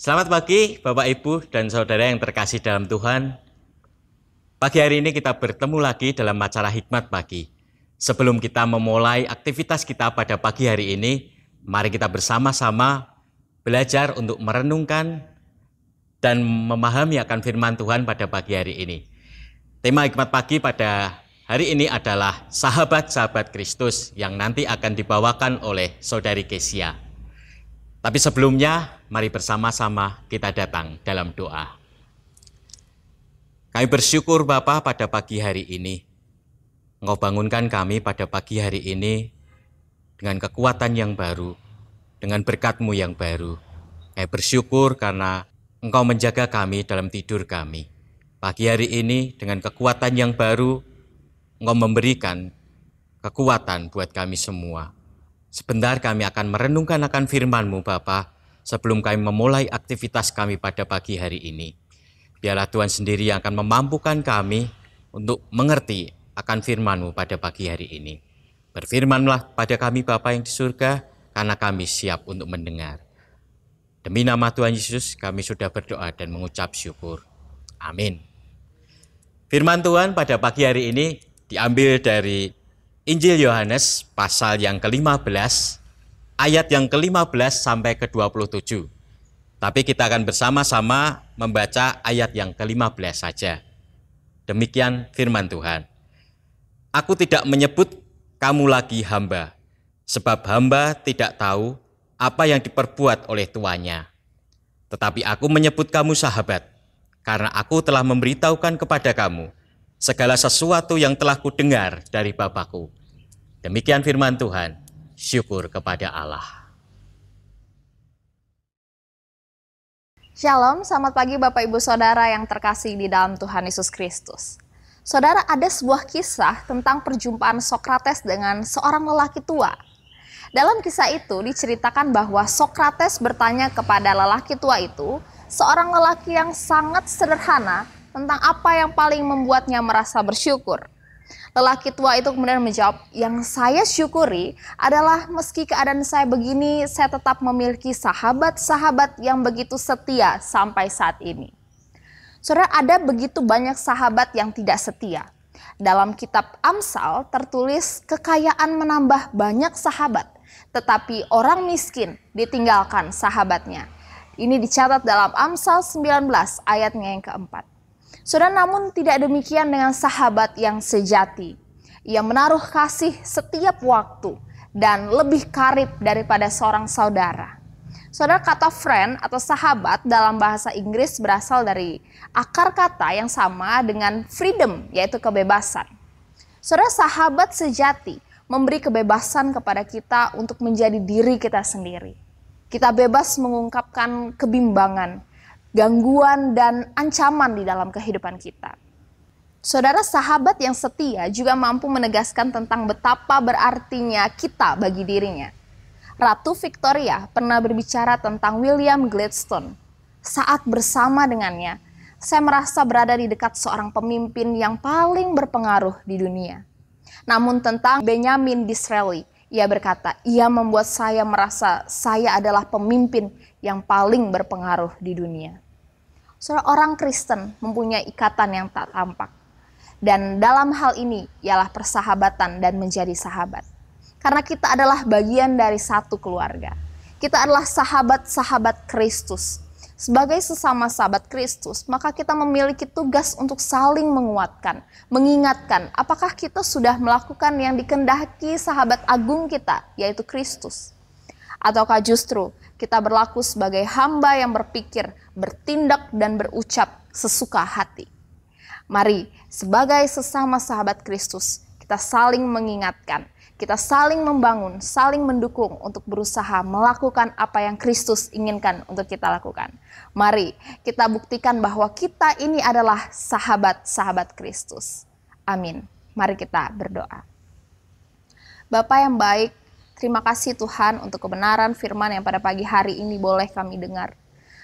Selamat pagi Bapak Ibu dan Saudara yang terkasih dalam Tuhan. Pagi hari ini kita bertemu lagi dalam acara Hikmat Pagi. Sebelum kita memulai aktivitas kita pada pagi hari ini, mari kita bersama-sama belajar untuk merenungkan dan memahami akan firman Tuhan pada pagi hari ini. Tema Hikmat Pagi pada hari ini adalah sahabat-sahabat Kristus yang nanti akan dibawakan oleh Saudari Kesia. Tapi sebelumnya, mari bersama-sama kita datang dalam doa. Kami bersyukur Bapa pada pagi hari ini. Engkau bangunkan kami pada pagi hari ini dengan kekuatan yang baru, dengan berkat-Mu yang baru. Kami bersyukur karena Engkau menjaga kami dalam tidur kami. Pagi hari ini dengan kekuatan yang baru, Engkau memberikan kekuatan buat kami semua. Sebentar kami akan merenungkan akan firman-Mu Bapa sebelum kami memulai aktivitas kami pada pagi hari ini. Biarlah Tuhan sendiri yang akan memampukan kami untuk mengerti akan firman-Mu pada pagi hari ini. Berfirmanlah pada kami Bapa yang di surga, karena kami siap untuk mendengar. Demi nama Tuhan Yesus kami sudah berdoa dan mengucap syukur. Amin. Firman Tuhan pada pagi hari ini diambil dari Injil Yohanes pasal yang ke-15 ayat yang ke-15 sampai ke-27. Tapi kita akan bersama-sama membaca ayat yang ke-15 saja. Demikian firman Tuhan. Aku tidak menyebut kamu lagi hamba, sebab hamba tidak tahu apa yang diperbuat oleh tuannya. Tetapi aku menyebut kamu sahabat, karena aku telah memberitahukan kepada kamu segala sesuatu yang telah kudengar dari Bapakku. Demikian firman Tuhan. Syukur kepada Allah. Shalom, selamat pagi Bapak Ibu Saudara yang terkasih di dalam Tuhan Yesus Kristus. Saudara, ada sebuah kisah tentang perjumpaan Sokrates dengan seorang lelaki tua. Dalam kisah itu diceritakan bahwa Sokrates bertanya kepada lelaki tua itu, seorang lelaki yang sangat sederhana, tentang apa yang paling membuatnya merasa bersyukur. Lelaki tua itu kemudian menjawab, yang saya syukuri adalah meski keadaan saya begini, saya tetap memiliki sahabat-sahabat yang begitu setia sampai saat ini. Saudara, ada begitu banyak sahabat yang tidak setia. Dalam kitab Amsal tertulis kekayaan menambah banyak sahabat, tetapi orang miskin ditinggalkan sahabatnya. Ini dicatat dalam Amsal 19 ayatnya yang keempat. Saudara, namun tidak demikian dengan sahabat yang sejati. Ia menaruh kasih setiap waktu dan lebih karib daripada seorang saudara. Saudara, kata friend atau sahabat dalam bahasa Inggris berasal dari akar kata yang sama dengan freedom, yaitu kebebasan. Saudara, sahabat sejati memberi kebebasan kepada kita untuk menjadi diri kita sendiri. Kita bebas mengungkapkan kebimbangan, gangguan dan ancaman di dalam kehidupan kita. Saudara sahabat yang setia juga mampu menegaskan tentang betapa berartinya kita bagi dirinya. Ratu Victoria pernah berbicara tentang William Gladstone. Saat bersama dengannya, saya merasa berada di dekat seorang pemimpin yang paling berpengaruh di dunia. Namun tentang Benjamin Disraeli, ia berkata, ia membuat saya merasa saya adalah pemimpin yang paling berpengaruh di dunia. Seorang Kristen mempunyai ikatan yang tak tampak. Dan dalam hal ini ialah persahabatan dan menjadi sahabat. Karena kita adalah bagian dari satu keluarga. Kita adalah sahabat-sahabat Kristus. Sebagai sesama sahabat Kristus, maka kita memiliki tugas untuk saling menguatkan, mengingatkan apakah kita sudah melakukan yang dikendaki sahabat agung kita, yaitu Kristus. Ataukah justru kita berlaku sebagai hamba yang berpikir, bertindak, dan berucap sesuka hati. Mari, sebagai sesama sahabat Kristus, kita saling mengingatkan, kita saling membangun, saling mendukung untuk berusaha melakukan apa yang Kristus inginkan untuk kita lakukan. Mari kita buktikan bahwa kita ini adalah sahabat-sahabat Kristus. Amin. Mari kita berdoa. Bapak yang baik, terima kasih Tuhan untuk kebenaran firman yang pada pagi hari ini boleh kami dengar.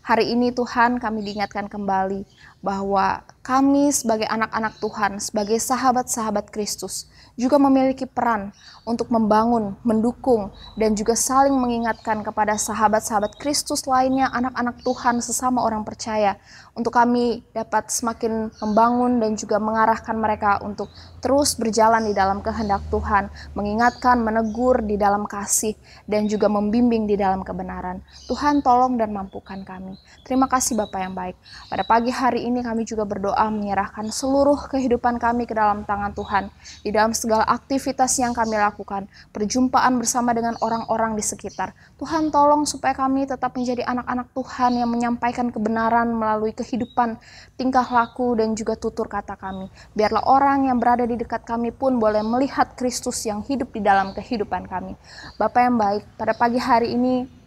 Hari ini Tuhan kami diingatkan kembali bahwa kami sebagai anak-anak Tuhan, sebagai sahabat-sahabat Kristus, juga memiliki peran untuk membangun, mendukung, dan juga saling mengingatkan kepada sahabat-sahabat Kristus lainnya, anak-anak Tuhan sesama orang percaya, untuk kami dapat semakin membangun dan juga mengarahkan mereka untuk terus berjalan di dalam kehendak Tuhan, mengingatkan, menegur di dalam kasih, dan juga membimbing di dalam kebenaran. Tuhan tolong dan mampukan kami. Terima kasih Bapak yang baik. Pada pagi hari ini kami juga berdoa menyerahkan seluruh kehidupan kami ke dalam tangan Tuhan, di dalam segala aktivitas yang kami lakukan, perjumpaan bersama dengan orang-orang di sekitar. Tuhan tolong supaya kami tetap menjadi anak-anak Tuhan yang menyampaikan kebenaran melalui kehidupan, tingkah laku, dan juga tutur kata kami. Biarlah orang yang berada di dekat kami pun boleh melihat Kristus yang hidup di dalam kehidupan kami. Bapak yang baik, pada pagi hari ini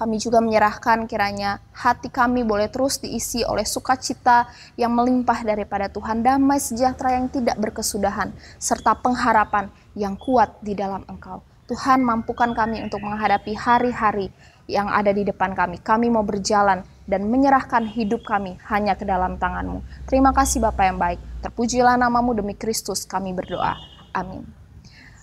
kami juga menyerahkan kiranya hati kami boleh terus diisi oleh sukacita yang melimpah daripada Tuhan, damai sejahtera yang tidak berkesudahan, serta pengharapan yang kuat di dalam Engkau. Tuhan mampukan kami untuk menghadapi hari-hari yang ada di depan kami. Kami mau berjalan dan menyerahkan hidup kami hanya ke dalam tanganmu. Terima kasih Bapak yang baik. Terpujilah namamu demi Kristus kami berdoa. Amin.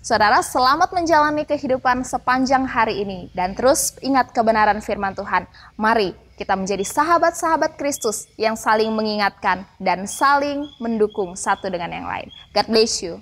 Saudara, selamat menjalani kehidupan sepanjang hari ini dan terus ingat kebenaran firman Tuhan. Mari kita menjadi sahabat-sahabat Kristus yang saling mengingatkan dan saling mendukung satu dengan yang lain. God bless you.